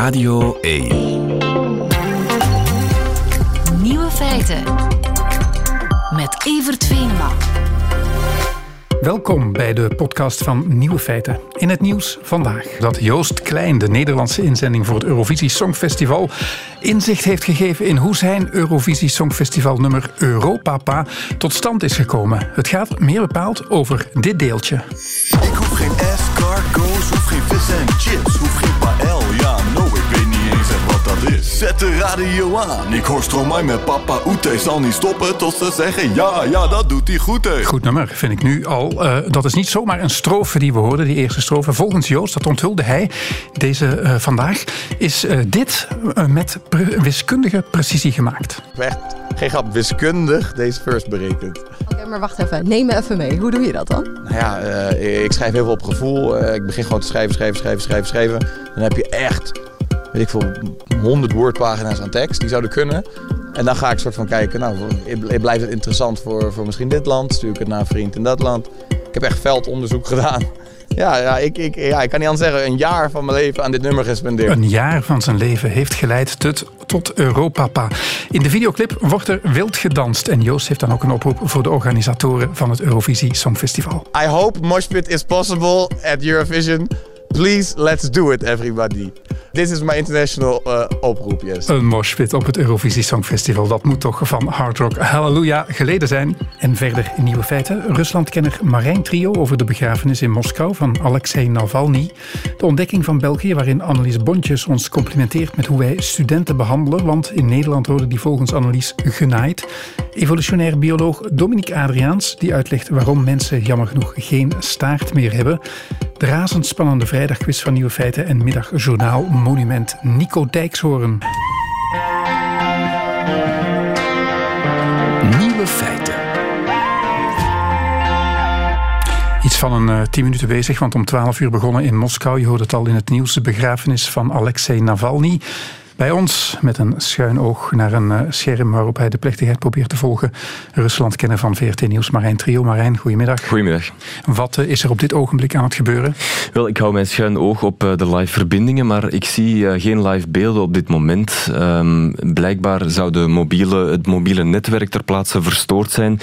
Radio 1. Nieuwe feiten. Met Evert Venema. Welkom bij de podcast van Nieuwe Feiten. In het nieuws vandaag dat Joost Klein, de Nederlandse inzending voor het Eurovisie Songfestival, inzicht heeft gegeven in hoe zijn Eurovisie Songfestival nummer Europapa tot stand is gekomen. Het gaat meer bepaald over dit deeltje. Ik hoef geen escargots, hoef geen vis en chips, hoef geen paella, dat is. Zet de radio aan, ik hoor Stromae met papa Oete, zal niet stoppen tot ze zeggen ja, ja, dat doet hij goed, hè. Goed nummer, vind ik nu al. Uh, dat is niet zomaar een strofe die we hoorden, die eerste strofe. Volgens Joost, dat onthulde hij deze uh, vandaag, is uh, dit met pre wiskundige precisie gemaakt. Echt geen grap, wiskundig deze first berekend. Oké, okay, maar wacht even. Neem me even mee. Hoe doe je dat dan? Nou ja, ik schrijf heel veel op gevoel. ik begin gewoon te schrijven, schrijven, schrijven, schrijven, schrijven. Dan heb je echt, weet ik veel, 100 woordpagina's aan tekst. Die zouden kunnen. En dan ga ik soort van kijken, nou, blijft het interessant voor, voor misschien dit land? Stuur ik het naar een vriend in dat land? Ik heb echt veldonderzoek gedaan. Ja, ja, ik, ik, ja, ik kan niet anders zeggen, een jaar van mijn leven aan dit nummer gespendeerd. Een jaar van zijn leven heeft geleid tot, tot Europapa. In de videoclip wordt er wild gedanst. En Joost heeft dan ook een oproep voor de organisatoren van het Eurovisie Songfestival. I hope Moshpit is possible at Eurovision. Please, let's do it, everybody. Dit is mijn international uh, oproep, yes. Een moshpit op het Eurovisie Songfestival. Dat moet toch van Hard Rock Halleluja geleden zijn. En verder in nieuwe feiten. Ruslandkenner Marijn Trio over de begrafenis in Moskou van Alexei Navalny. De ontdekking van België waarin Annelies Bontjes ons complimenteert met hoe wij studenten behandelen. Want in Nederland worden die volgens Annelies genaaid. Evolutionair bioloog Dominique Adriaans die uitlegt waarom mensen jammer genoeg geen staart meer hebben. De razendspannende vrijdagquiz van Nieuwe Feiten en middagjournaal Monument Nico Dijkshoorn. Nieuwe Feiten. Iets van een uh, tien minuten bezig, want om 12 uur begonnen in Moskou. Je hoort het al in het nieuws, de begrafenis van Alexei Navalny. Bij ons met een schuin oog naar een uh, scherm waarop hij de plechtigheid probeert te volgen. Rusland kennen van VRT Nieuws, Marijn Trio. Marijn, goedemiddag. Goedemiddag. Wat uh, is er op dit ogenblik aan het gebeuren? Wel, ik hou mijn schuin oog op uh, de live verbindingen, maar ik zie geen live beelden op dit moment. Um, blijkbaar zou de mobiele, het mobiele netwerk ter plaatse verstoord zijn.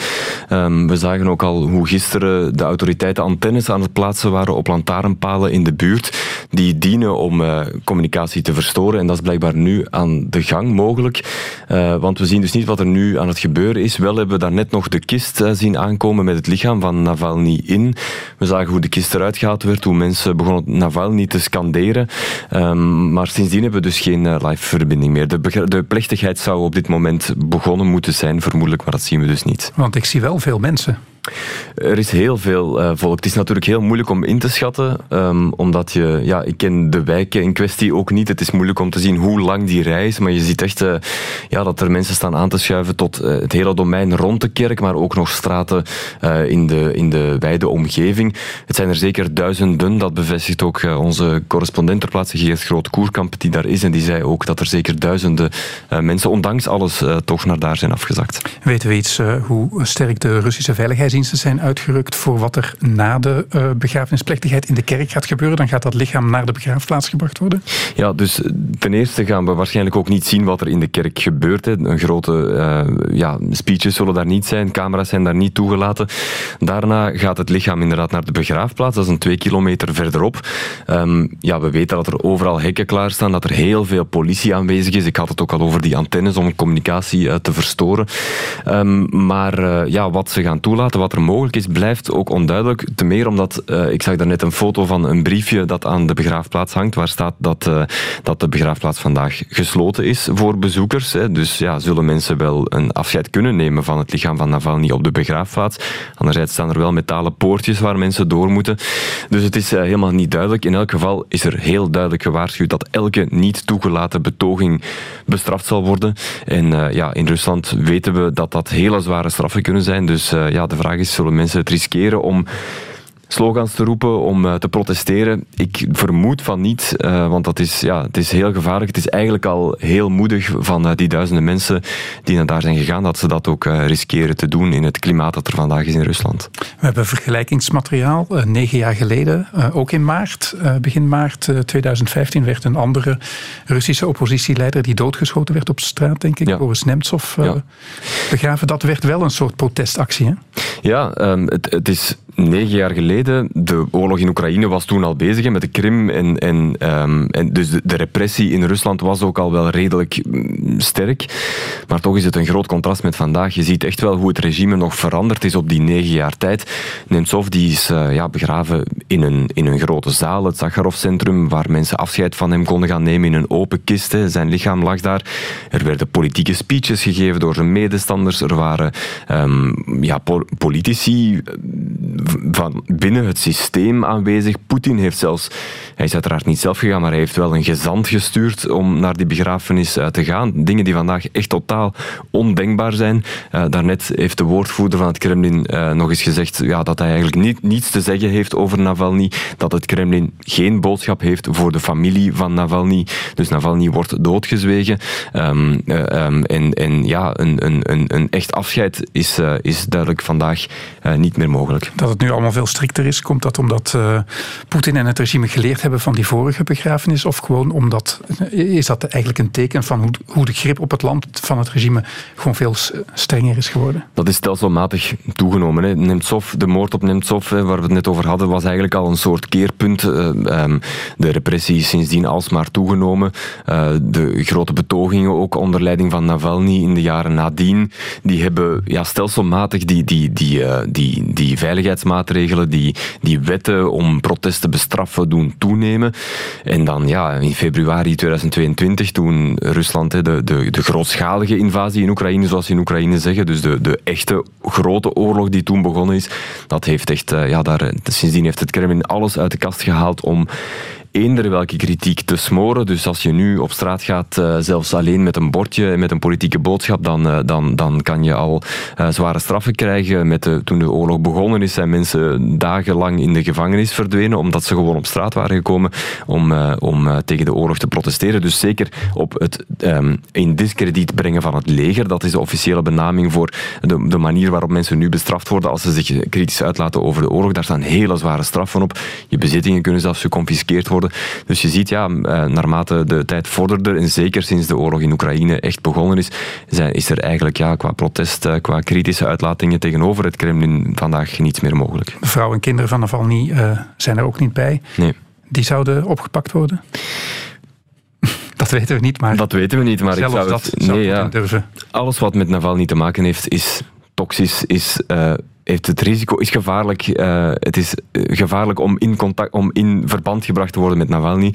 Um, we zagen ook al hoe gisteren de autoriteiten antennes aan het plaatsen waren op lantaarnpalen in de buurt. Die dienen om communicatie te verstoren en dat is blijkbaar nu nu aan de gang mogelijk. Uh, want we zien dus niet wat er nu aan het gebeuren is. Wel hebben we daar net nog de kist uh, zien aankomen met het lichaam van Navalny in. We zagen hoe de kist eruit gehaald werd, hoe mensen begonnen Navalny te scanderen. Um, maar sindsdien hebben we dus geen uh, live verbinding meer. De, de plechtigheid zou op dit moment begonnen moeten zijn, vermoedelijk, maar dat zien we dus niet. Want ik zie wel veel mensen. Er is heel veel uh, volk. Het is natuurlijk heel moeilijk om in te schatten, um, omdat je, ja, ik ken de wijken in kwestie ook niet. Het is moeilijk om te zien hoe lang die reis, maar je ziet echt uh, ja, dat er mensen staan aan te schuiven tot uh, het hele domein rond de kerk, maar ook nog straten in, de, in de wijde omgeving. Het zijn er zeker duizenden, dat bevestigt ook onze correspondent ter plaatse, Geert Groot-Koerkamp, die daar is, en die zei ook dat er zeker duizenden mensen, ondanks alles, toch naar daar zijn afgezakt. Weten we iets hoe sterk de Russische veiligheid zijn uitgerukt voor wat er na de uh, begrafenisplechtigheid in de kerk gaat gebeuren. Dan gaat dat lichaam naar de begraafplaats gebracht worden? Ja, dus ten eerste gaan we waarschijnlijk ook niet zien wat er in de kerk gebeurt. Hè. Een grote uh, ja, speeches zullen daar niet zijn, camera's zijn daar niet toegelaten. Daarna gaat het lichaam inderdaad naar de begraafplaats, dat is een twee kilometer verderop. Um, ja, we weten dat er overal hekken klaarstaan, dat er heel veel politie aanwezig is. Ik had het ook al over die antennes om communicatie te verstoren. Um, maar ja, wat ze gaan toelaten, wat er mogelijk is, blijft ook onduidelijk. Te meer omdat, uh, ik zag daarnet een foto van een briefje dat aan de begraafplaats hangt, waar staat dat, uh, dat de begraafplaats vandaag gesloten is voor bezoekers. Hè. Dus ja, zullen mensen wel een afscheid kunnen nemen van het lichaam van Navalny op de begraafplaats. Anderzijds staan er wel metalen poortjes waar mensen door moeten. Dus het is uh, helemaal niet duidelijk. In elk geval is er heel duidelijk gewaarschuwd dat elke niet toegelaten betoging bestraft zal worden. En ja, in Rusland weten we dat dat hele zware straffen kunnen zijn. Dus ja, de vraag zullen mensen het riskeren om slogans te roepen, om eh, te protesteren. Ik vermoed van niet, uh, want dat is, ja, het is heel gevaarlijk. Het is eigenlijk al heel moedig van uh, die duizenden mensen die naar daar zijn gegaan, dat ze dat ook riskeren te doen in het klimaat dat er vandaag is in Rusland. We hebben vergelijkingsmateriaal. negen jaar geleden, ook in maart, begin maart 2015, werd een andere Russische oppositieleider die doodgeschoten werd op straat, denk ik, ja. Boris Nemtsov, ja. begraven. Dat werd wel een soort protestactie, hè? Ja, um, het, het is negen jaar geleden, de oorlog in Oekraïne was toen al bezig met de Krim. En, en, um, en dus de, de, repressie in Rusland was ook al wel redelijk mm, sterk. Maar toch is het een groot contrast met vandaag. Je ziet echt wel hoe het regime nog veranderd is op die negen jaar tijd. Nemtsov die is uh, ja, begraven in een, in een grote zaal, het Zakharov-centrum, waar mensen afscheid van hem konden gaan nemen in een open kist. Zijn lichaam lag daar. Er werden politieke speeches gegeven door zijn medestanders. Er waren um, ja, politici van binnen het systeem aanwezig. Poetin heeft zelfs, hij is uiteraard niet zelf gegaan, maar hij heeft wel een gezant gestuurd om naar die begrafenis eh, te gaan. Dingen die vandaag echt totaal ondenkbaar zijn. Uh, daarnet heeft de woordvoerder van het Kremlin uh, nog eens gezegd ja, dat hij eigenlijk niet, niets te zeggen heeft over Navalny. Dat het Kremlin geen boodschap heeft voor de familie van Navalny. Dus Navalny wordt doodgezwegen. Um, um, en, ja, een, een, een, een echt afscheid is, is duidelijk vandaag niet meer mogelijk. Dat het nu allemaal veel strikter is, komt dat omdat uh, Poetin en het regime geleerd hebben van die vorige begrafenis? Of gewoon omdat, is dat eigenlijk een teken van hoe, hoe de grip op het land van het regime gewoon veel strenger is geworden? Dat is stelselmatig toegenomen. Hè. Nemtsov, de moord op Nemtsov, waar we het net over hadden, was eigenlijk al een soort keerpunt. Uh, um, de repressie is sindsdien alsmaar toegenomen. Uh, de grote betogingen, ook onder leiding van Navalny in de jaren nadien, die hebben ja, stelselmatig die, die, die, die, die veiligheidsmaatregelen, die, die wetten om protesten bestraffen doen toenemen. En dan ja, in februari 2022, toen Rusland de, de, de grootschalige invasie in Oekraïne, zoals ze in Oekraïne zeggen, dus de, de echte grote oorlog die toen begonnen is, dat heeft echt, eh, ja, daar, sindsdien heeft het Kremlin alles uit de kast gehaald om eender welke kritiek te smoren. Dus als je nu op straat gaat, uh, zelfs alleen met een bordje en met een politieke boodschap, dan, uh, dan, dan kan je al uh, zware straffen krijgen. Met de, toen de oorlog begonnen is, zijn mensen dagenlang in de gevangenis verdwenen, omdat ze gewoon op straat waren gekomen om, om tegen de oorlog te protesteren. Dus zeker op het um, in discrediet brengen van het leger, dat is de officiële benaming voor de, de manier waarop mensen nu bestraft worden als ze zich kritisch uitlaten over de oorlog. Daar staan hele zware straffen op. Je bezittingen kunnen zelfs geconfiskeerd worden. Dus je ziet, ja, eh, naarmate de tijd vorderde, en zeker sinds de oorlog in Oekraïne echt begonnen is, is er eigenlijk ja, qua protest, eh, qua kritische uitlatingen tegenover het Kremlin vandaag niets meer mogelijk. Vrouwen en kinderen van Navalny uh, zijn er ook niet bij. Nee. Die zouden opgepakt worden? Dat weten we niet, maar... Dat weten we niet, maar ik zou dat het, zou nee, ja. durven. Alles wat met Navalny te maken heeft, is toxisch, is... Uh, heeft het risico, is gevaarlijk. Uh, het is gevaarlijk om in, contact, om in verband gebracht te worden met Navalny.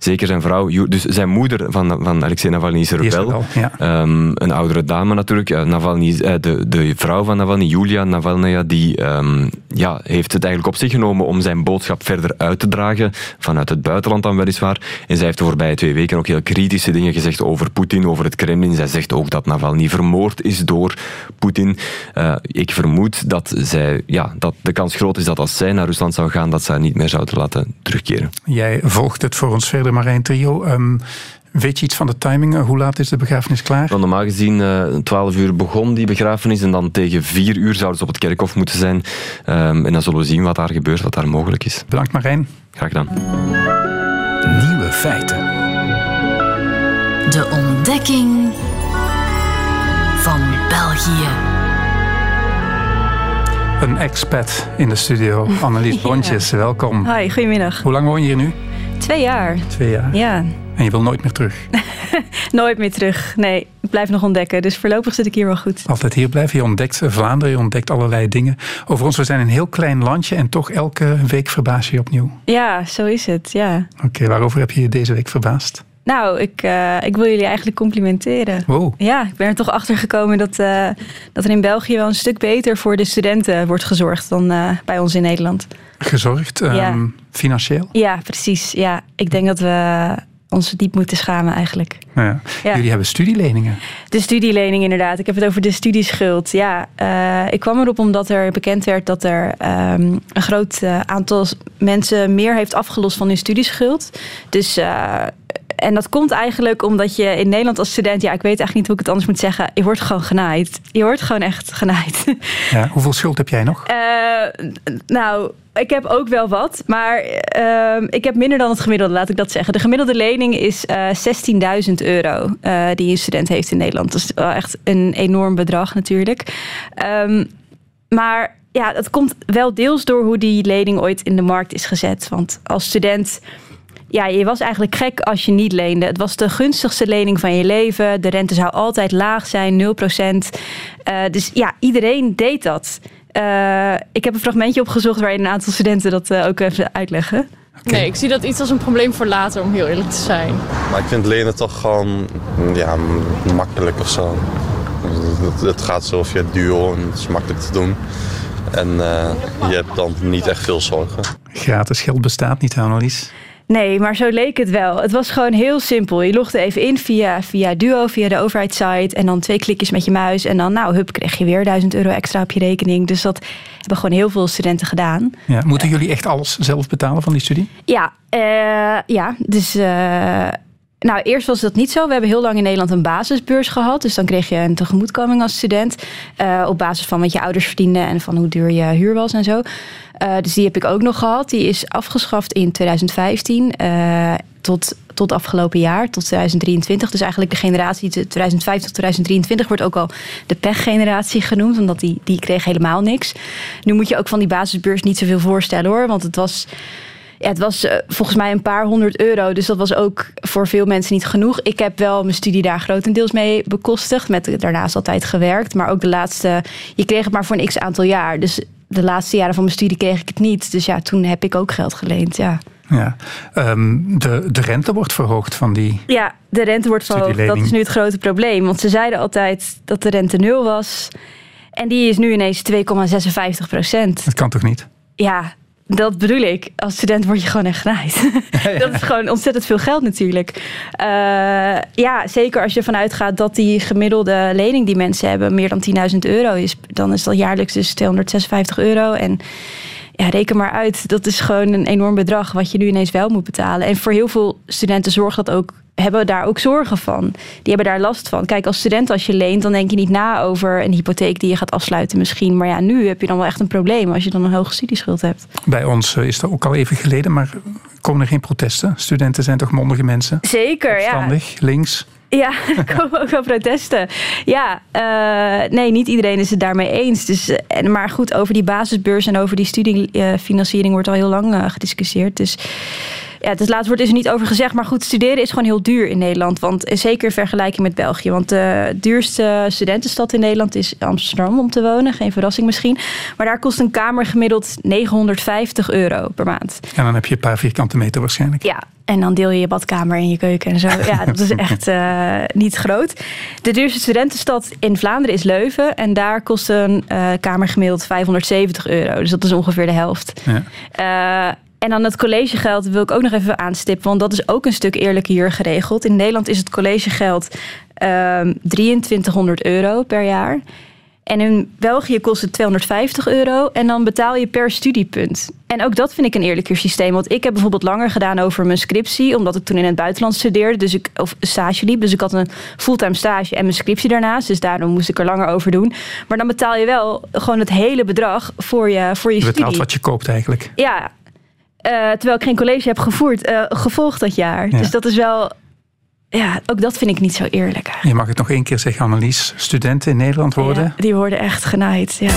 Zeker zijn vrouw, dus zijn moeder van, van Alexei Navalny is er wel. Ja. Um, een oudere dame natuurlijk. Navalny, de, de vrouw van Navalny, Julia Navalnaya, die um, ja, heeft het eigenlijk op zich genomen om zijn boodschap verder uit te dragen. Vanuit het buitenland dan weliswaar. En zij heeft de voorbije twee weken ook heel kritische dingen gezegd over Poetin, over het Kremlin. Zij zegt ook dat Navalny vermoord is door Poetin. Uh, ik vermoed dat, zij, ja, dat de kans groot is dat als zij naar Rusland zou gaan, dat ze haar niet meer zouden laten terugkeren. Jij volgt het voor ons verder Marijn Trio. Um, weet je iets van de timing? Hoe laat is de begrafenis klaar? Normaal gezien uh, eh, 12 uur begon die begrafenis en dan tegen 4 uur zouden ze op het kerkhof moeten zijn. Um, en dan zullen we zien wat daar gebeurt, wat daar mogelijk is. Bedankt Marijn. Graag gedaan. Nieuwe feiten. De ontdekking van België. Een expat in de studio. Annelies Bontjes, welkom. Hi, goedemiddag. Hoe lang woon je hier nu? Twee jaar. Twee jaar. Ja. En je wil nooit meer terug? nooit meer terug. Nee, ik blijf nog ontdekken. Dus voorlopig zit ik hier wel goed. Altijd hier blijven. Je ontdekt Vlaanderen, je ontdekt allerlei dingen. Over ons, we zijn een heel klein landje en toch elke week verbaas je je opnieuw. Ja, zo is het. Ja. Oké, waarover heb je je deze week verbaasd? Nou, ik, uh, ik wil jullie eigenlijk complimenteren. Wow. Ja, ik ben er toch achter gekomen dat, uh, dat er in België wel een stuk beter voor de studenten wordt gezorgd dan uh, bij ons in Nederland. Gezorgd? Um, Ja. Financieel? Ja, precies. Ja, ik denk dat we ons diep moeten schamen eigenlijk. Ja. Ja. Jullie hebben studieleningen. De studielening inderdaad. Ik heb het over de studieschuld. Ja, eh, ik kwam erop omdat er bekend werd dat er ehm, een groot eh, aantal mensen meer heeft afgelost van hun studieschuld. Dus eh, en dat komt eigenlijk omdat je in Nederland als student, ja, ik weet eigenlijk niet hoe ik het anders moet zeggen, je wordt gewoon genaaid. Je wordt gewoon echt genaaid. Ja. Hoeveel schuld heb jij nog? Nou, ik heb ook wel wat, maar ehm, ik heb minder dan het gemiddelde, laat ik dat zeggen. De gemiddelde lening is eh 16.000 euro eh, die een student heeft in Nederland. Dat is wel echt een enorm bedrag natuurlijk. Ehm, maar ja, dat komt wel deels door hoe die lening ooit in de markt is gezet. Want als student ja, je was eigenlijk gek als je niet leende. Het was de gunstigste lening van je leven. De rente zou altijd laag zijn, 0%. Uh, dus ja, iedereen deed dat. Uh, ik heb een fragmentje opgezocht waarin een aantal studenten dat uh, ook even uitleggen. Nee, ik zie dat iets als een probleem voor later, om heel eerlijk te zijn. Maar ik vind lenen toch gewoon ja, makkelijk of zo. Het, het gaat zo via duo en het is makkelijk te doen. En uh, je hebt dan niet echt veel zorgen. Gratis geld bestaat niet, Annelies. Nee, maar zo leek het wel. Het was gewoon heel simpel. Je logde even in via, via Duo, via de overheidssite. En dan twee klikjes met je muis. En dan, nou, hup, kreeg je weer 1000 euro extra op je rekening. Dus dat hebben gewoon heel veel studenten gedaan. Ja, moeten jullie echt alles zelf betalen van die studie? Ja, uh, ja dus... Uh, nou, eerst was dat niet zo. We hebben heel lang in Nederland een basisbeurs gehad. Dus dan kreeg je een tegemoetkoming als student. Uh, op basis van wat je ouders verdienden en van hoe duur je huur was en zo. Uh, dus die heb ik ook nog gehad. Die is afgeschaft in 2015 uh, tot, tot afgelopen jaar, tot 2023. Dus eigenlijk de generatie 2005 tot 2023 wordt ook al de pechgeneratie genoemd. Omdat die, die kreeg helemaal niks. Nu moet je ook van die basisbeurs niet zoveel voorstellen hoor. Want het was... Ja, het was uh, volgens mij een paar honderd euro. Dus dat was ook voor veel mensen niet genoeg. Ik heb wel mijn studie daar grotendeels mee bekostigd. Met daarnaast altijd gewerkt. Maar ook de laatste... Je kreeg het maar voor een x aantal jaar. Dus de laatste jaren van mijn studie kreeg ik het niet. Dus ja, toen heb ik ook geld geleend, ja. Ja, um, de, de rente wordt verhoogd van die. Ja, de rente wordt verhoogd. Dat is nu het grote probleem. Want ze zeiden altijd dat de rente nul was. En die is nu ineens 2,56 procent. Dat kan toch niet? Ja, dat bedoel ik. Als student word je gewoon echt. Ja, ja. Dat is gewoon ontzettend veel geld natuurlijk. Uh, ja, zeker als je ervan uitgaat dat die gemiddelde lening die mensen hebben meer dan 10.000 euro is. Dan is dat jaarlijks dus 256 euro. En ja, reken maar uit. Dat is gewoon een enorm bedrag wat je nu ineens wel moet betalen. En voor heel veel studenten zorgt dat ook hebben daar ook zorgen van. Die hebben daar last van. Kijk, als student als je leent, dan denk je niet na over een hypotheek die je gaat afsluiten misschien. Maar ja, nu heb je dan wel echt een probleem als je dan een hoge studieschuld hebt. Bij ons is dat ook al even geleden, maar komen er geen protesten? Studenten zijn toch mondige mensen? Zeker, Opstandig, ja. links. Ja, er komen ook wel protesten. Ja, uh, nee, niet iedereen is het daarmee eens. Dus, en, maar goed, over die basisbeurs en over die studiefinanciering wordt al heel lang uh, gediscussieerd. Dus ja, het laatste woord is er niet over gezegd. Maar goed, studeren is gewoon heel duur in Nederland. Want zeker in vergelijking met België. Want de duurste studentenstad in Nederland is Amsterdam om te wonen. Geen verrassing misschien. Maar daar kost een kamer gemiddeld 950 euro per maand. En dan heb je een paar vierkante meter waarschijnlijk. Ja, en dan deel je je badkamer en je keuken en zo. Ja, dat is echt uh, niet groot. De duurste studentenstad in Vlaanderen is Leuven. En daar kost een uh, kamer gemiddeld 570 euro. Dus dat is ongeveer de helft. Ja. Uh, en dan het collegegeld wil ik ook nog even aanstippen, want dat is ook een stuk eerlijker hier geregeld. In Nederland is het collegegeld uh, 2300 euro per jaar. En in België kost het 250 euro en dan betaal je per studiepunt. En ook dat vind ik een eerlijker systeem. Want ik heb bijvoorbeeld langer gedaan over mijn scriptie, omdat ik toen in het buitenland studeerde, dus ik, of stage liep. Dus ik had een fulltime stage en mijn scriptie daarnaast. Dus daarom moest ik er langer over doen. Maar dan betaal je wel gewoon het hele bedrag voor je, voor je, je studie. betaalt wat je koopt eigenlijk. Ja, uh, terwijl ik geen college heb gevoerd, uh, gevolgd dat jaar. Ja. Dus dat is wel. Ja, ook dat vind ik niet zo eerlijk. Eigenlijk. Je mag het nog één keer zeggen, Annelies. Studenten in Nederland worden. Ja, die worden echt genaaid, ja.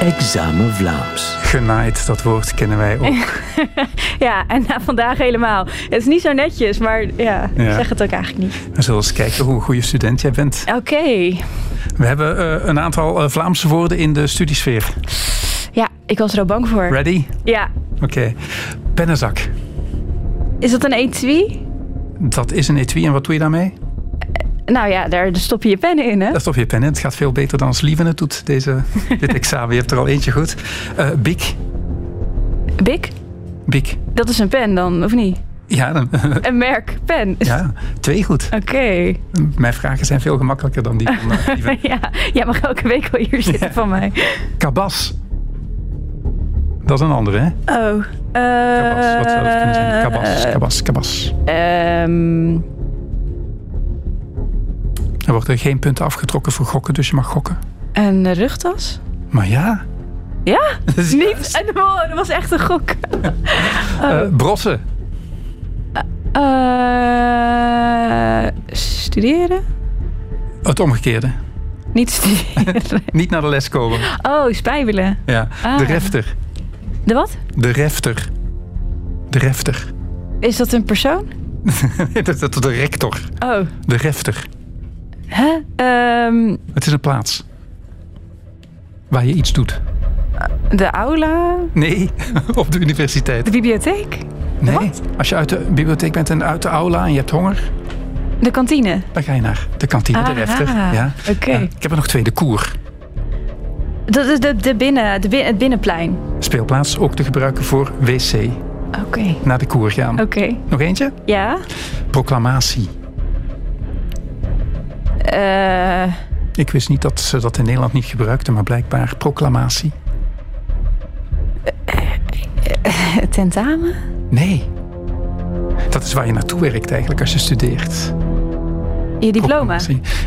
Examen Vlaams. Genaaid, dat woord kennen wij ook. ja, en nou, vandaag helemaal. Het is niet zo netjes, maar ja, ja. ik zeg het ook eigenlijk niet. We zullen eens kijken hoe een goede student jij bent. Oké. Okay. We hebben uh, een aantal uh, Vlaamse woorden in de studiesfeer. Ja, ik was er al bang voor. Ready? Ja. Oké. Okay. Pennenzak. Is dat een etui? Dat is een etui en wat doe je daarmee? Nou ja, daar stop je je pennen in, hè? Daar stop je je pen in. Het gaat veel beter dan als Lieven het doet, deze, dit examen. Je hebt er al eentje goed. Eh Bik. Bik? Bik. Dat is een pen dan, of niet? Ja, dan- Een merk, pen. ja, twee goed. Oké. Mijn vragen zijn veel gemakkelijker dan die van eh, Lieven. ja, jij mag elke week wel hier zitten van mij. Kabas. Dat is een andere, hè? Oh. Kabas. Wat zou dat kunnen zijn? Kabas, Eh, kabas, kabas. ehm, Er worden geen punten afgetrokken voor gokken, dus je mag gokken. een rugtas? Maar ja, Ja? is Niet? En, dat was echt een gok. eh, brossen. Eh, studeren? Het omgekeerde. Niet studeren. Niet naar de les komen. Oh, spijbelen. Ja. Ah. De refter. De wat? De refter. De refter. Is dat een persoon? dat is de rector. Oh. De refter. Hè? Ehm, Het is een plaats. Waar je iets doet. de aula? Nee, op de universiteit. De bibliotheek? Nee, als je uit de bibliotheek bent en uit de aula en je hebt honger, De kantine? dan ga je naar de kantine, de Aha, refter. Ja. oké. Ja, ik heb er nog twee. De koer. Dat is de, de binnen, de, bin- het binnenplein. Speelplaats ook te gebruiken voor wc. Oké. Naar de koer gaan. Oké. Nog eentje? Ja? Proclamatie. Eh, Ik wist niet dat ze dat in Nederland niet gebruikten, maar blijkbaar proclamatie. tentamen? Nee. Dat is waar je naartoe werkt eigenlijk als je studeert. Je diploma?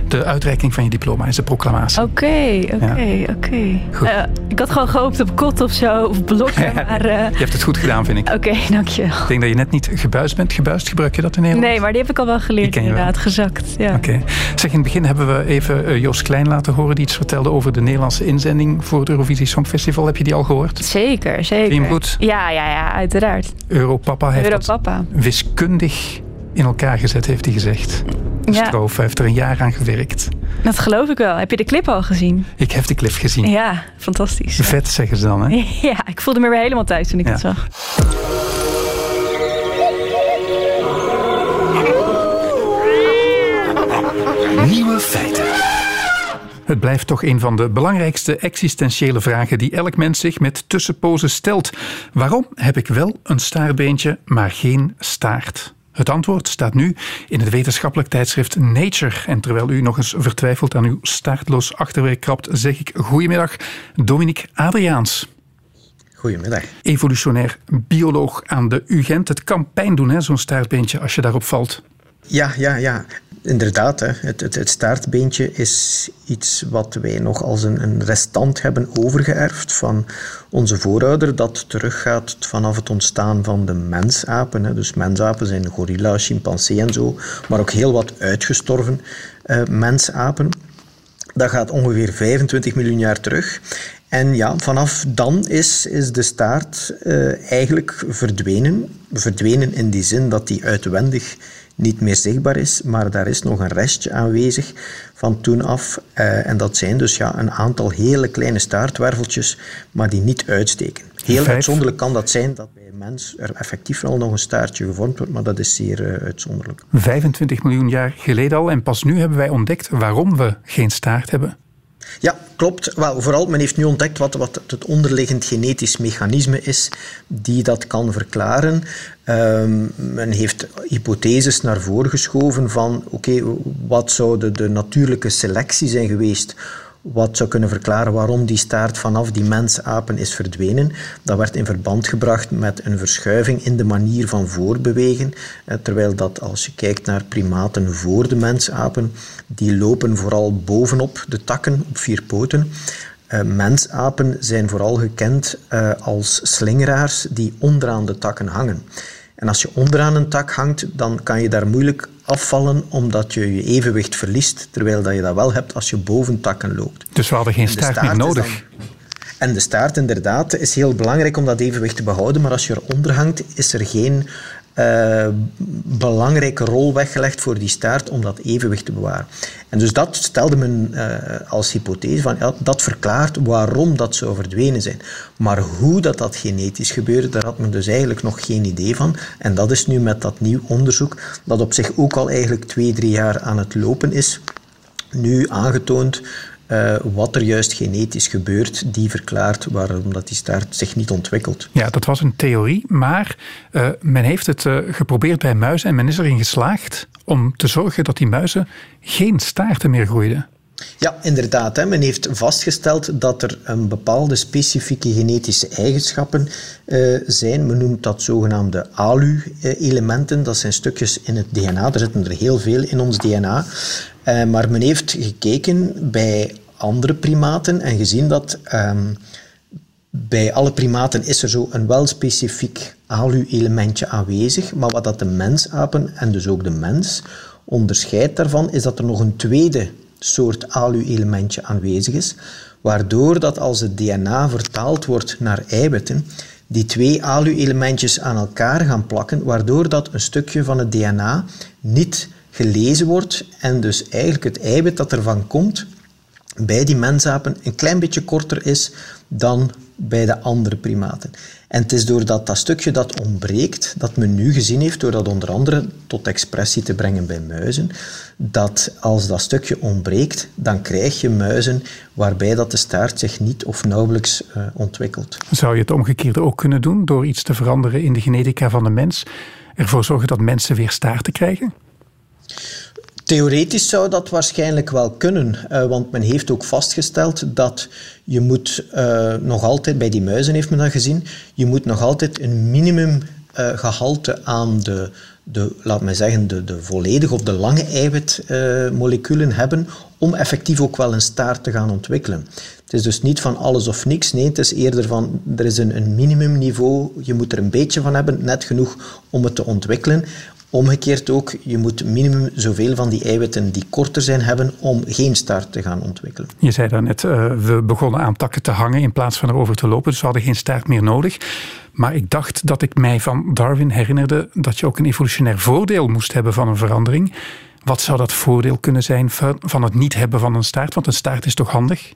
De uitreiking van je diploma is de proclamatie. Oké, oké, oké. Goed. Eh, Ik had gewoon gehoopt op kot of zo, of blokken, maar... eh, Je hebt het goed gedaan, vind ik. Oké, dankjewel. Ik denk dat je net niet gebuist bent. Gebuist, gebruik je dat in Nederland? Nee, maar die heb ik al wel geleerd Die ken je wel. inderdaad, gezakt. Ja. Oké. Zeg, in het begin hebben we even eh, Joost Klein laten horen... die iets vertelde over de Nederlandse inzending voor het Eurovisie Songfestival. Heb je die al gehoord? Zeker, zeker. Vind je hem goed? Ja, ja, ja, uiteraard. Europapa heeft Europapa. wiskundig in elkaar gezet, heeft hij gezegd. De Ja. Heeft er een jaar aan gewerkt. Dat geloof ik wel. Heb je de clip al gezien? Ik heb de clip gezien. Ja, fantastisch. Vet, zeggen ze dan, hè? Ja, ik voelde me weer helemaal thuis toen ik Ja. het zag. Nieuwe feiten. Het blijft toch een van de belangrijkste existentiële vragen die elk mens zich met tussenpozen stelt. Waarom heb ik wel een staartbeentje, maar geen staart? Het antwoord staat nu in het wetenschappelijk tijdschrift Nature. En terwijl u nog eens vertwijfeld aan uw staartloos achterwerk krabt, zeg ik goedemiddag, Dominique Adriaans. Goedemiddag. Evolutionair bioloog aan de UGent. Het kan pijn doen, hè, zo'n staartbeentje, als je daarop valt. Ja, ja, ja. Inderdaad. Het, het, het staartbeentje is iets wat wij nog als een, een restant hebben overgeërfd van onze voorouder, dat teruggaat vanaf het ontstaan van de mensapen. Hè. Dus mensapen zijn gorilla, chimpansee en zo, maar ook heel wat uitgestorven eh, mensapen. Dat gaat ongeveer 25 miljoen jaar terug. En ja, vanaf dan is, is de staart eh, eigenlijk verdwenen. Verdwenen in die zin dat die uitwendig niet meer zichtbaar is, maar daar is nog een restje aanwezig van toen af. Eh, en dat zijn dus ja, een aantal hele kleine staartwerveltjes, maar die niet uitsteken. Heel uitzonderlijk kan dat zijn dat bij een mens er effectief wel nog een staartje gevormd wordt, maar dat is zeer eh, uitzonderlijk. 25 miljoen jaar geleden al. En pas nu hebben wij ontdekt waarom we geen staart hebben. Ja, klopt. Wel, vooral, men heeft nu ontdekt wat, wat het onderliggend genetisch mechanisme is die dat kan verklaren. Ehm, men heeft hypotheses naar voren geschoven van, oké, wat zou de, de natuurlijke selectie zijn geweest wat zou kunnen verklaren waarom die staart vanaf die mensapen is verdwenen. Dat werd in verband gebracht met een verschuiving in de manier van voorbewegen. Eh, Terwijl dat als je kijkt naar primaten voor de mensapen, die lopen vooral bovenop de takken op vier poten. Eh, mensapen zijn vooral gekend eh, als slingeraars die onderaan de takken hangen. En als je onderaan een tak hangt, dan kan je daar moeilijk afvallen omdat je je evenwicht verliest, terwijl dat je dat wel hebt als je boven takken loopt. Dus we hadden geen staart, staart meer nodig. En de staart inderdaad is heel belangrijk om dat evenwicht te behouden, maar als je eronder hangt, is er geen uh, belangrijke rol weggelegd voor die staart om dat evenwicht te bewaren. En dus dat stelde men uh, als hypothese van dat verklaart waarom dat zou verdwenen zijn. Maar hoe dat, dat genetisch gebeurde, daar had men dus eigenlijk nog geen idee van. En dat is nu met dat nieuw onderzoek, dat op zich ook al eigenlijk twee, drie jaar aan het lopen is, nu aangetoond uh, wat er juist genetisch gebeurt, die verklaart waarom dat die staart zich niet ontwikkelt. Ja, dat was een theorie, maar uh, men heeft het uh, geprobeerd bij muizen en men is erin geslaagd om te zorgen dat die muizen geen staarten meer groeiden. Ja, inderdaad. Hè. Men heeft vastgesteld dat er een bepaalde specifieke genetische eigenschappen uh, zijn. Men noemt dat zogenaamde ALU-elementen. Dat zijn stukjes in het DNA. Er zitten er heel veel in ons DNA. Uh, maar men heeft gekeken bij andere primaten en gezien dat um, bij alle primaten is er zo een wel specifiek ALU-elementje aanwezig, maar wat dat de mensapen en dus ook de mens onderscheidt daarvan, is dat er nog een tweede soort ALU-elementje aanwezig is, waardoor dat als het DNA vertaald wordt naar eiwitten, die twee ALU-elementjes aan elkaar gaan plakken, waardoor dat een stukje van het DNA niet gelezen wordt en dus eigenlijk het eiwit dat ervan komt, bij die mensapen een klein beetje korter is dan bij de andere primaten. En het is doordat dat stukje dat ontbreekt, dat men nu gezien heeft, door dat onder andere tot expressie te brengen bij muizen, dat als dat stukje ontbreekt, dan krijg je muizen waarbij dat de staart zich niet of nauwelijks uh, ontwikkelt. Zou je het omgekeerde ook kunnen doen door iets te veranderen in de genetica van de mens? Ervoor zorgen dat mensen weer staarten krijgen? Theoretisch zou dat waarschijnlijk wel kunnen, uh, want men heeft ook vastgesteld dat je moet uh, nog altijd, bij die muizen heeft men dat gezien, je moet nog altijd een minimum uh, gehalte aan de, de, laat mij zeggen, de, de volledige of de lange eiwitmoleculen hebben om effectief ook wel een staart te gaan ontwikkelen. Het is dus niet van alles of niks. Nee, het is eerder van er is een, een minimumniveau. Je moet er een beetje van hebben, net genoeg om het te ontwikkelen. Omgekeerd ook, je moet minimum zoveel van die eiwitten die korter zijn hebben om geen staart te gaan ontwikkelen. Je zei daarnet, uh, we begonnen aan takken te hangen in plaats van erover te lopen, dus we hadden geen staart meer nodig. Maar ik dacht dat ik mij van Darwin herinnerde dat je ook een evolutionair voordeel moest hebben van een verandering. Wat zou dat voordeel kunnen zijn van het niet hebben van een staart? Want een staart is toch handig?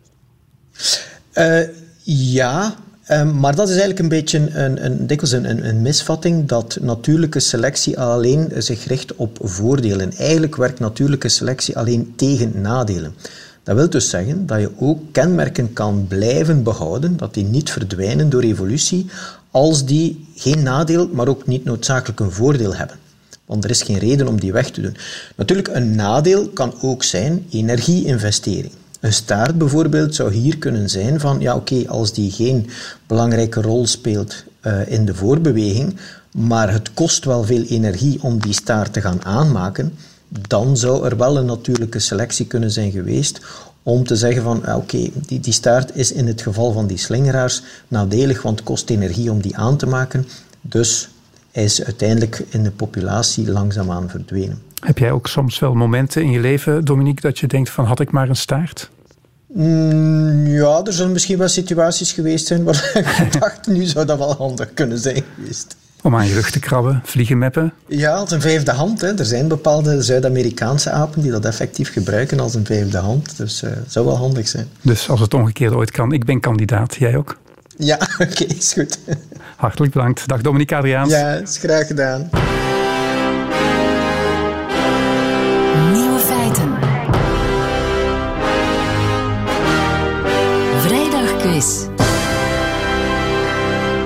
Uh, ja, Um, maar dat is eigenlijk een beetje een, een, dikwijls een, een, misvatting dat natuurlijke selectie alleen zich richt op voordelen. Eigenlijk werkt natuurlijke selectie alleen tegen nadelen. Dat wil dus zeggen dat je ook kenmerken kan blijven behouden, dat die niet verdwijnen door evolutie, als die geen nadeel, maar ook niet noodzakelijk een voordeel hebben. Want er is geen reden om die weg te doen. Natuurlijk, een nadeel kan ook zijn energieinvestering. Een staart bijvoorbeeld zou hier kunnen zijn van, ja oké, als die geen belangrijke rol speelt uh, in de voorbeweging, maar het kost wel veel energie om die staart te gaan aanmaken, dan zou er wel een natuurlijke selectie kunnen zijn geweest om te zeggen van, oké, okay, die, die staart is in het geval van die slingeraars nadelig, want het kost energie om die aan te maken. Dus is uiteindelijk in de populatie langzaamaan verdwenen. Heb jij ook soms wel momenten in je leven, Dominique, dat je denkt van had ik maar een staart? Mm, ja, er zullen misschien wel situaties geweest zijn waar ik dacht, nu zou dat wel handig kunnen zijn geweest. Om aan je rug te krabben, vliegen meppen? Ja, als een vijfde hand. Hè. Er zijn bepaalde Zuid-Amerikaanse apen die dat effectief gebruiken als een vijfde hand. Dus uh, het zou wel handig zijn. Dus als het omgekeerd ooit kan, ik ben kandidaat. Jij ook? Ja, oké, okay, is goed. Hartelijk bedankt. Dag Dominique Adriaans. Ja, is graag gedaan.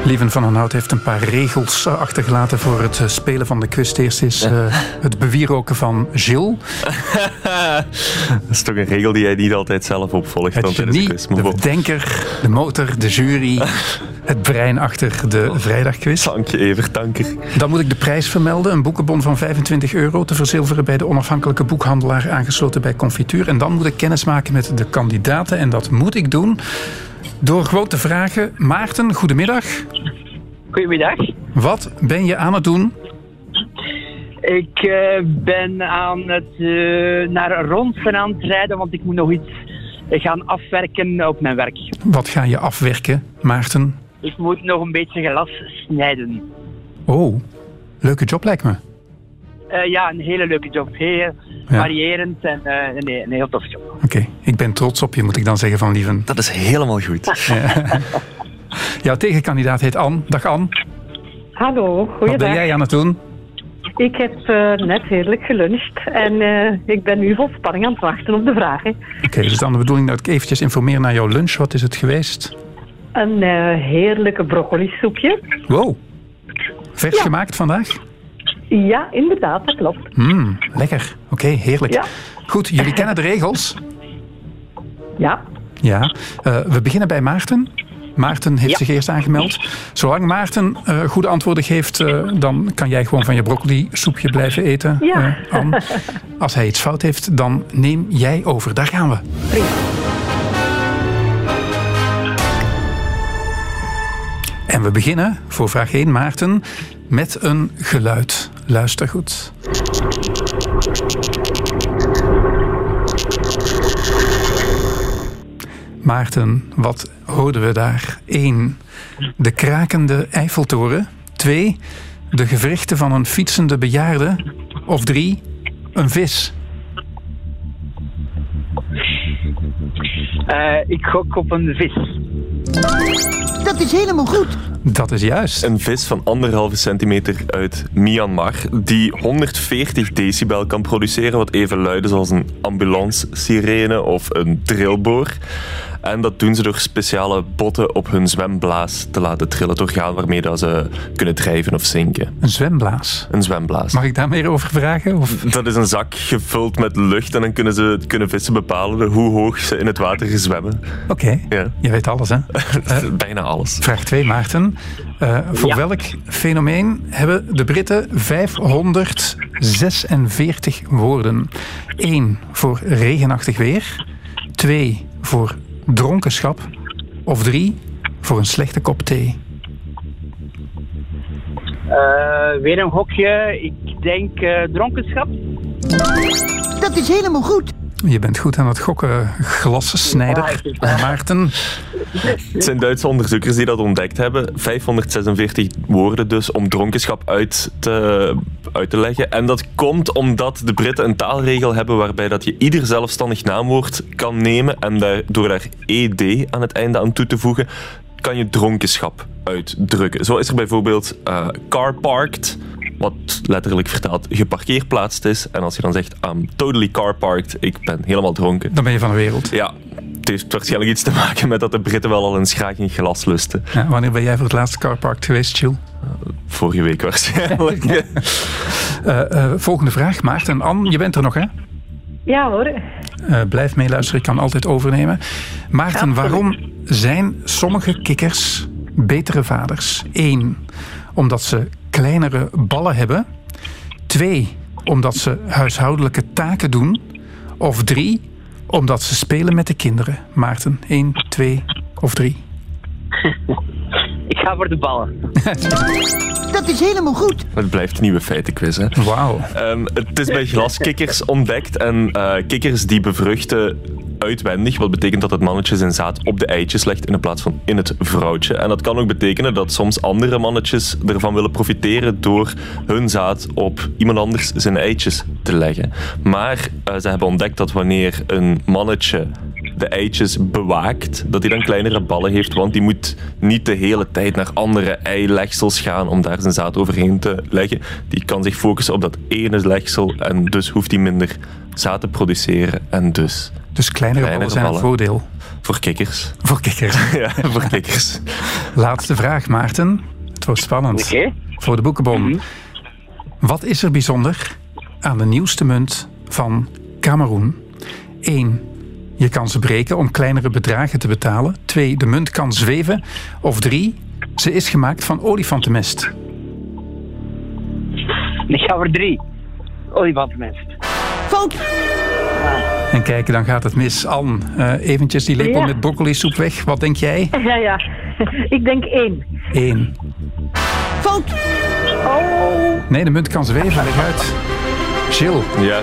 Lieven van Hout heeft een paar regels achtergelaten voor het spelen van de quiz. Eerst is uh, het bewieroken van Gilles. dat is toch een regel die jij niet altijd zelf opvolgt. Het genie, de, de bedenker, de motor, de jury, het brein achter de vrijdagquiz. Dank je, Evert, dank je. Dan moet ik de prijs vermelden. Een boekenbon van 25 euro te verzilveren bij de onafhankelijke boekhandelaar aangesloten bij Confituur. En dan moet ik kennis maken met de kandidaten. En dat moet ik doen door gewoon te vragen. Maarten, goedemiddag. Goedemiddag. Wat ben je aan het doen? Ik uh, ben aan het uh, naar Ronsen aan het rijden, want ik moet nog iets gaan afwerken op mijn werk. Wat ga je afwerken, Maarten? Ik moet nog een beetje glas snijden. Oh, Leuke job lijkt me. Eh, ja, een hele leuke job. Heel Ja. variërend en eh, nee, een heel job. Oké, ik ben trots op je, moet ik dan zeggen van Lieven. Dat is helemaal goed. Ja. Jouw tegenkandidaat heet Anne. Dag Anne. Hallo, Wat ben goeiedag. jij aan het doen? Ik heb eh, net heerlijk geluncht en eh, ik ben nu vol spanning aan het wachten op de vragen. Oké, dus dan de bedoeling dat ik eventjes informeer naar jouw lunch. Wat is het geweest? Een eh, heerlijke broccoli soepje. Wow. Vers gemaakt vandaag? Ja, inderdaad, dat klopt. Mmm, lekker. Oké, heerlijk. Ja. Goed, jullie kennen de regels. Ja. Ja. Eh, we beginnen bij Maarten. Maarten heeft zich eerst aangemeld. Zolang Maarten eh, goede antwoorden geeft, eh, dan kan jij gewoon van je broccoli soepje blijven eten. Ja. Anne. Als hij iets fout heeft, dan neem jij over. Daar gaan we. En we beginnen voor vraag 1, Maarten, met een geluid. Luister goed. Maarten, wat hoorden we daar? 1. De krakende Eiffeltoren. 2. De gewrichten van een fietsende bejaarde. Of 3. Een vis. Eh, ik gok op een vis. Dat is helemaal goed. Dat is juist. Een vis van anderhalve centimeter uit Myanmar die 140 decibel kan produceren, wat even luid is als een ambulance-sirene of een drillboor. En dat doen ze door speciale botten op hun zwemblaas te laten trillen, het orgaan waarmee dat ze kunnen drijven of zinken. Een zwemblaas. Een zwemblaas. Mag ik daar meer over vragen? Of? Dat is een zak gevuld met lucht en dan kunnen, ze, kunnen vissen bepalen hoe hoog ze in het water zwemmen. Oké, Ja. je weet alles hè? Bijna alles. Vraag 2, Maarten. Eh, voor Ja. welk fenomeen hebben de Britten 546 woorden? 1 voor regenachtig weer. 2 voor dronkenschap. Of 3 voor een slechte kop thee. Eh, weer een gokje. Ik denk eh, dronkenschap. Dat is helemaal goed. Je bent goed aan het gokken, glassensnijder. Maarten. Het zijn Duitse onderzoekers die dat ontdekt hebben. 546 woorden dus om dronkenschap uit te, uit te leggen. En dat komt omdat de Britten een taalregel hebben waarbij dat je ieder zelfstandig naamwoord kan nemen en daar, door daar ed aan het einde aan toe te voegen, kan je dronkenschap uitdrukken. Zo is er bijvoorbeeld eh, car parked, wat letterlijk vertaald geparkeerplaatst is. En als je dan zegt, I'm totally car parked, ik ben helemaal dronken. Dan ben je van de wereld. Ja, het heeft waarschijnlijk iets te maken met dat de Britten wel al een schraag in glas lusten. Ja, wanneer ben jij voor het laatste carpark geweest, Chill? Vorige week waarschijnlijk. Eh, eh, volgende vraag, Maarten en Anne, je bent er nog hè? Ja hoor. Eh, blijf meeluisteren, ik kan altijd overnemen. Maarten, waarom zijn sommige kikkers betere vaders? Eén, omdat ze kleinere ballen hebben. Twee, omdat ze huishoudelijke taken doen. Of drie, omdat ze spelen met de kinderen. Maarten, één, twee of drie. Ik ga voor de ballen. Dat is helemaal goed. Het blijft een nieuwe feitenquiz, hè? Wauw. Ehm, het is bij glaskikkers ontdekt en eh, kikkers die bevruchten uitwendig, wat betekent dat het mannetje zijn zaad op de eitjes legt in plaats van in het vrouwtje. En dat kan ook betekenen dat soms andere mannetjes ervan willen profiteren door hun zaad op iemand anders zijn eitjes te leggen. Maar eh, ze hebben ontdekt dat wanneer een mannetje de eitjes bewaakt, dat hij dan kleinere ballen heeft, want die moet niet de hele tijd naar andere eilegsels gaan om daar zijn zaad overheen te leggen. Die kan zich focussen op dat ene legsel en dus hoeft hij minder zaad te produceren en dus... Dus kleinere, ballen zijn een voordeel. Voor kikkers. Voor kikkers. ja, voor kikkers. Laatste vraag, Maarten. Het wordt spannend. Voor de boekenbon. Wat is er bijzonder aan de nieuwste munt van Cameroen? 1. Je kan ze breken om kleinere bedragen te betalen. 2. De munt kan zweven. Of 3. Ze is gemaakt van olifantenmest. Ik ga voor drie. Olifantenmest. Fout. En kijk, dan gaat het mis. Anne, eh, eventjes die lepel Ja. met broccoli soep weg. Wat denk jij? Ja, ja. Ik denk één. 1. Fout. Oh. Nee, de munt kan zweven. Leg uit. Chill. Ja.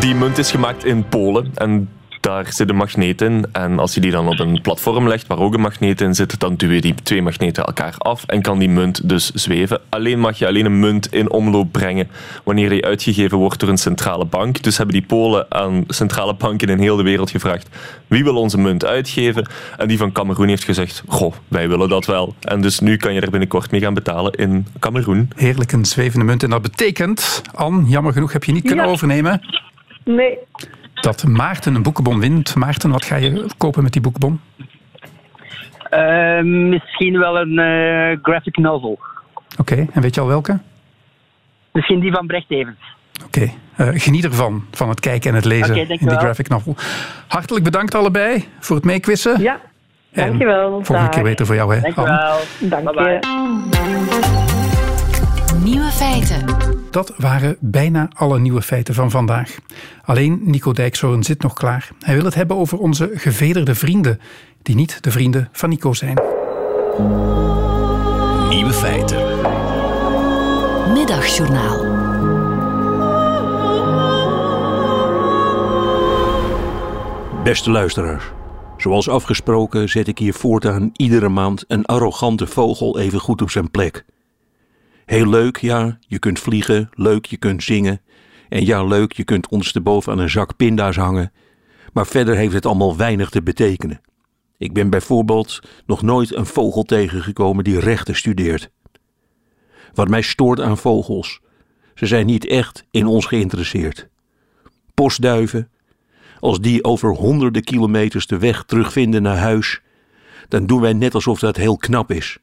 Die munt is gemaakt in Polen en daar zit een magneet in. En als je die dan op een platform legt waar ook een magneet in zit, dan duw je die twee magneten elkaar af en kan die munt dus zweven. Alleen mag je alleen een munt in omloop brengen wanneer die uitgegeven wordt door een centrale bank. Dus hebben die Polen aan centrale banken in heel de wereld gevraagd wie wil onze munt uitgeven. En die van Cameroen heeft gezegd, goh, wij willen dat wel. En dus nu kan je er binnenkort mee gaan betalen in Cameroen. Heerlijk, een zwevende munt. En dat betekent, Anne, jammer genoeg heb je niet kunnen Ja. overnemen, Nee, dat Maarten een boekenbon wint. Maarten, wat ga je kopen met die boekenbon? Eh, misschien wel een eh, graphic novel. Oké, en weet je al welke? Misschien die van Brecht Evans. Oké, eh, geniet ervan, van het kijken en het lezen in die dankjewel. graphic novel. Hartelijk bedankt allebei voor het meequizzen. Ja, En dankjewel. Volgende Dag. keer beter voor jou, hè? Anne? Dank Bye-bye. je. Nieuwe feiten. Dat waren bijna alle nieuwe feiten van vandaag. Alleen Nico Dijkshoorn zit nog klaar. Hij wil het hebben over onze gevederde vrienden, die niet de vrienden van Nico zijn. Nieuwe feiten. Middagjournaal. Beste luisteraars, zoals afgesproken zet ik hier voortaan iedere maand een arrogante vogel even goed op zijn plek. Heel leuk, ja, je kunt vliegen, leuk, je kunt zingen. En ja, leuk, je kunt ondersteboven aan een zak pinda's hangen. Maar verder heeft het allemaal weinig te betekenen. Ik ben bijvoorbeeld nog nooit een vogel tegengekomen die rechten studeert. Wat mij stoort aan vogels, ze zijn niet echt in ons geïnteresseerd. Postduiven, als die over honderden kilometers de weg terugvinden naar huis, dan doen wij net alsof dat heel knap is.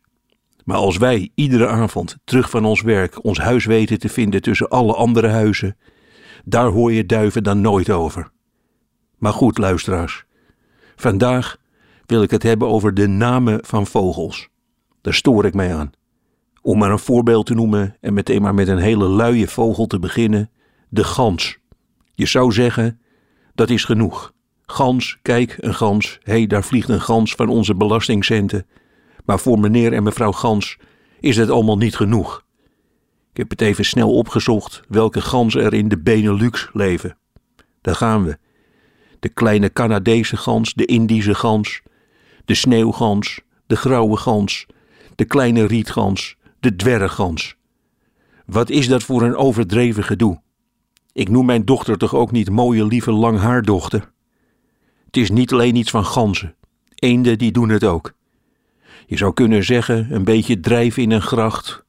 Maar als wij iedere avond terug van ons werk ons huis weten te vinden tussen alle andere huizen, daar hoor je duiven dan nooit over. Maar goed, luisteraars, vandaag wil ik het hebben over de namen van vogels. Daar stoor ik mij aan. Om maar een voorbeeld te noemen en meteen maar met een hele luie vogel te beginnen, de gans. Je zou zeggen, dat is genoeg. Gans, kijk, een gans. Hé, hey, daar vliegt een gans van onze belastingcenten. Maar voor meneer en mevrouw Gans is het allemaal niet genoeg. Ik heb het even snel opgezocht welke ganzen er in de Benelux leven. Daar gaan we. De kleine Canadese gans, de Indische gans, de sneeuwgans, de grauwe gans, de kleine rietgans, de dwerggans. Wat is dat voor een overdreven gedoe? Ik noem mijn dochter toch ook niet mooie, lieve, langhaardochter? Het is niet alleen iets van ganzen. Eenden die doen het ook. Je zou kunnen zeggen, een beetje drijven in een gracht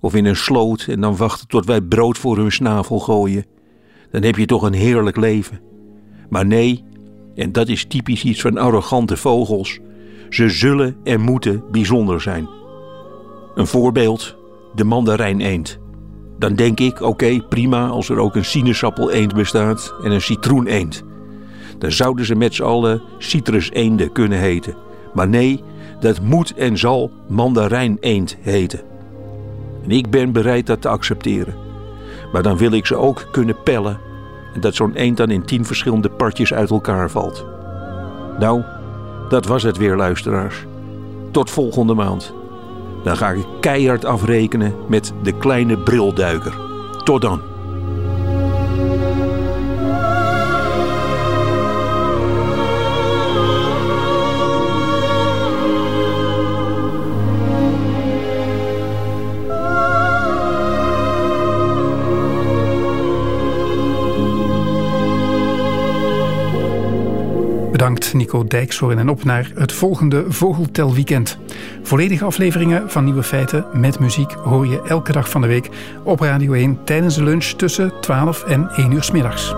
of in een sloot en dan wachten tot wij brood voor hun snavel gooien. Dan heb je toch een heerlijk leven. Maar nee, en dat is typisch iets van arrogante vogels, ze zullen en moeten bijzonder zijn. Een voorbeeld, de mandarijn-eend. Dan denk ik, oké, prima als er ook een sinaasappel-eend bestaat en een citroen-eend. Dan zouden ze met z'n allen citrus-eenden kunnen heten. Maar nee, dat moet en zal mandarijn-eend heten. En ik ben bereid dat te accepteren. Maar dan wil ik ze ook kunnen pellen en dat zo'n eend dan in tien verschillende partjes uit elkaar valt. Nou, dat was het weer, luisteraars. Tot volgende maand. Dan ga ik keihard afrekenen met de kleine brilduiker. Tot dan. Bedankt Nico Dijkshoorn en op naar het volgende Vogeltelweekend. Volledige afleveringen van Nieuwe Feiten met muziek hoor je elke dag van de week op Radio 1 tijdens de lunch tussen 12 en 1 uur 's middags.